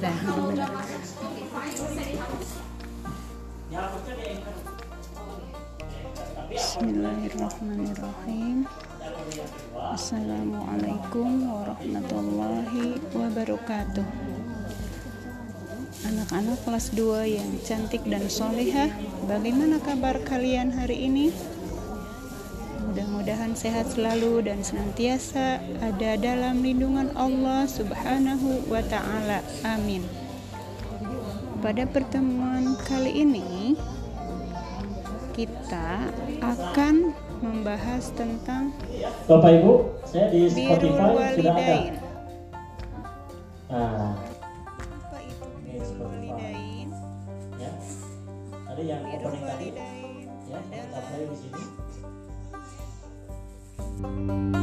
Bismillahirrahmanirrahim. Assalamualaikum warahmatullahi wabarakatuh. Anak-anak kelas 2 yang cantik dan solehah Bagaimana kabar kalian hari ini? Mudah-mudahan sehat selalu dan senantiasa ada dalam lindungan Allah subhanahu wa ta'ala Amin Pada pertemuan kali ini kita akan membahas tentang Bapak Ibu, saya di Spotify sudah ada. Nah, Apa itu Spotify. walidain? ya. Tadi yang opening tadi, ya, kita play di sini. you